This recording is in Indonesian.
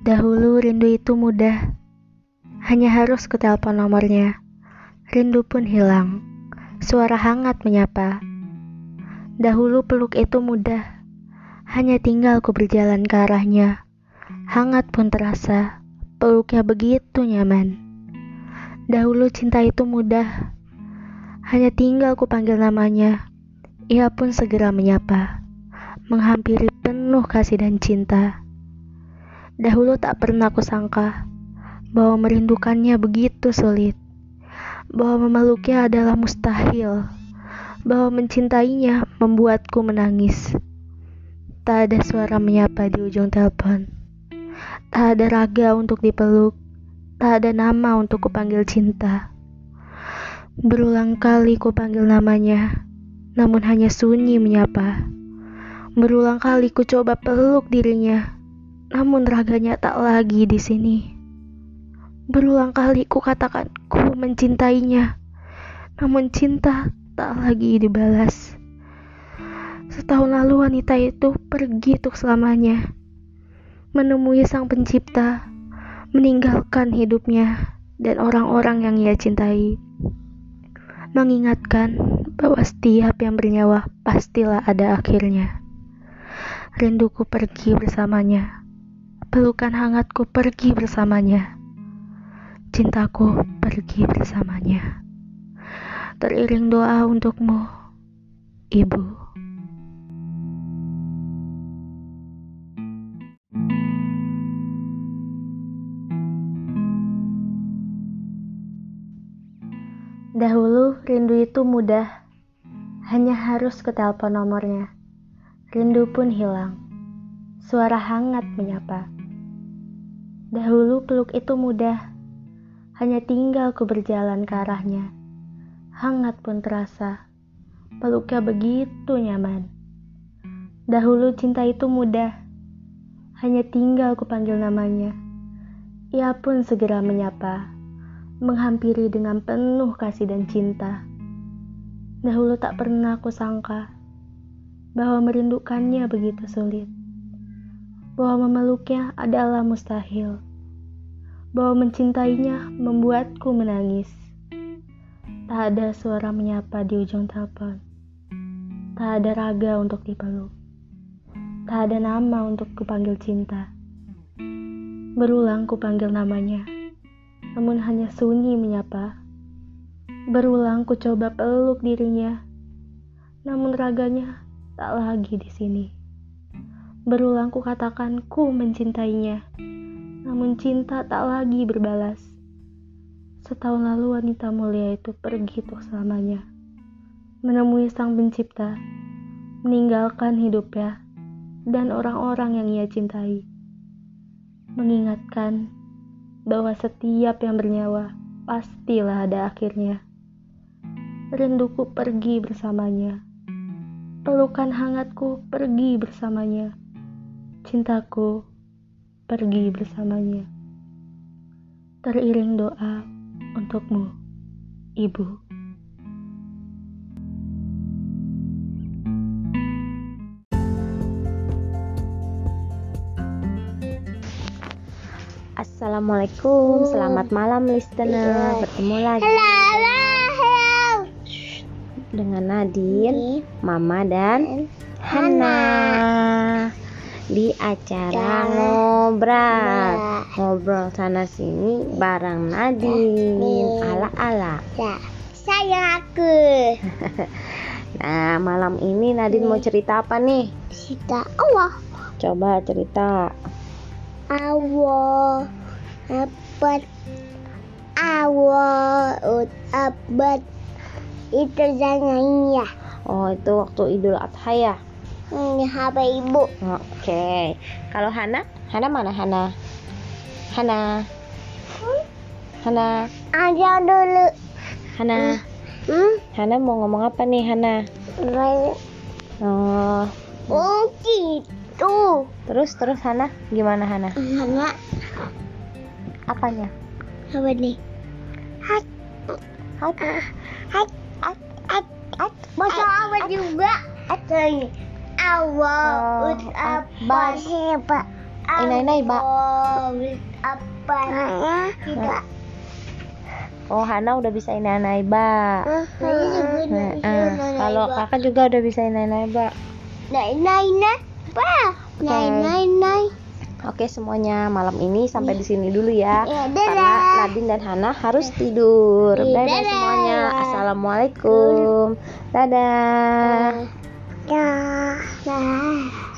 Dahulu rindu itu mudah, hanya harus ku telepon nomornya. Rindu pun hilang, suara hangat menyapa. Dahulu peluk itu mudah, hanya tinggal ku berjalan ke arahnya. Hangat pun terasa, peluknya begitu nyaman. Dahulu cinta itu mudah, hanya tinggal ku panggil namanya. Ia pun segera menyapa, menghampiri penuh kasih dan cinta. Dahulu tak pernah kusangka bahwa merindukannya begitu sulit, bahwa memeluknya adalah mustahil, bahwa mencintainya membuatku menangis. Tak ada suara menyapa di ujung telepon, tak ada raga untuk dipeluk, tak ada nama untuk kupanggil cinta. Berulang kali kupanggil namanya, namun hanya sunyi menyapa. Berulang kali ku coba peluk dirinya, namun raganya tak lagi di sini. Berulang kali ku katakan ku mencintainya, namun cinta tak lagi dibalas. Setahun lalu wanita itu pergi untuk selamanya, menemui sang pencipta, meninggalkan hidupnya dan orang-orang yang ia cintai mengingatkan bahwa setiap yang bernyawa pastilah ada akhirnya. Rinduku pergi bersamanya, pelukan hangatku pergi bersamanya, cintaku pergi bersamanya. Teriring doa untukmu, Ibu. Dahulu rindu itu mudah, hanya harus ke telepon nomornya. Rindu pun hilang, suara hangat menyapa. Dahulu peluk itu mudah, hanya tinggal ku berjalan ke arahnya. Hangat pun terasa, peluknya begitu nyaman. Dahulu cinta itu mudah, hanya tinggal ku panggil namanya. Ia pun segera menyapa menghampiri dengan penuh kasih dan cinta. Dahulu tak pernah aku sangka bahwa merindukannya begitu sulit, bahwa memeluknya adalah mustahil, bahwa mencintainya membuatku menangis. Tak ada suara menyapa di ujung telepon, tak ada raga untuk dipeluk, tak ada nama untuk kupanggil cinta. Berulang kupanggil namanya namun hanya sunyi menyapa. Berulang ku coba peluk dirinya, namun raganya tak lagi di sini. Berulang ku katakan ku mencintainya, namun cinta tak lagi berbalas. Setahun lalu wanita mulia itu pergi untuk selamanya, menemui sang pencipta, meninggalkan hidupnya dan orang-orang yang ia cintai. Mengingatkan bahwa setiap yang bernyawa pastilah ada akhirnya. Rinduku pergi bersamanya, pelukan hangatku pergi bersamanya, cintaku pergi bersamanya. Teriring doa untukmu, Ibu. Assalamualaikum, selamat malam listener. Bertemu lagi dengan Nadine, Mama dan Hana di acara ngobrol. Ngobrol sana sini bareng Nadine. Ala-ala. Ya, sayang aku. Nah, malam ini Nadine mau cerita apa nih? Sita Allah. Coba cerita. Allah. Apa? Allah. Abad. Itu jangan ya. Oh, itu waktu Idul Adha ya? Ini apa ibu? Oke. Kalau Hana? Hana mana Hana? Hana. Hana. Aja dulu. Hana. Hmm? Hana mau ngomong apa nih Hana? Baik. Oh, Oh gitu. terus terus Hana gimana Hana? Mana? Apanya? Apa nih? Hat. Hat. Hat. Hat. Hat. Hat. Masa apa juga? Hat. Allah. Oh. Oh, Hana udah bisa inai ba. Ah, nai kalau ba. kakak juga udah bisa inai ba. Nai nai nai. Apa? Nai Oke. nai nai. Oke semuanya malam ini sampai di sini dulu ya. Ya, Karena. Nadine dan Hana harus tidur. Iya, Dadah dadah. semuanya. Assalamualaikum. Dadah. Ya. Nah.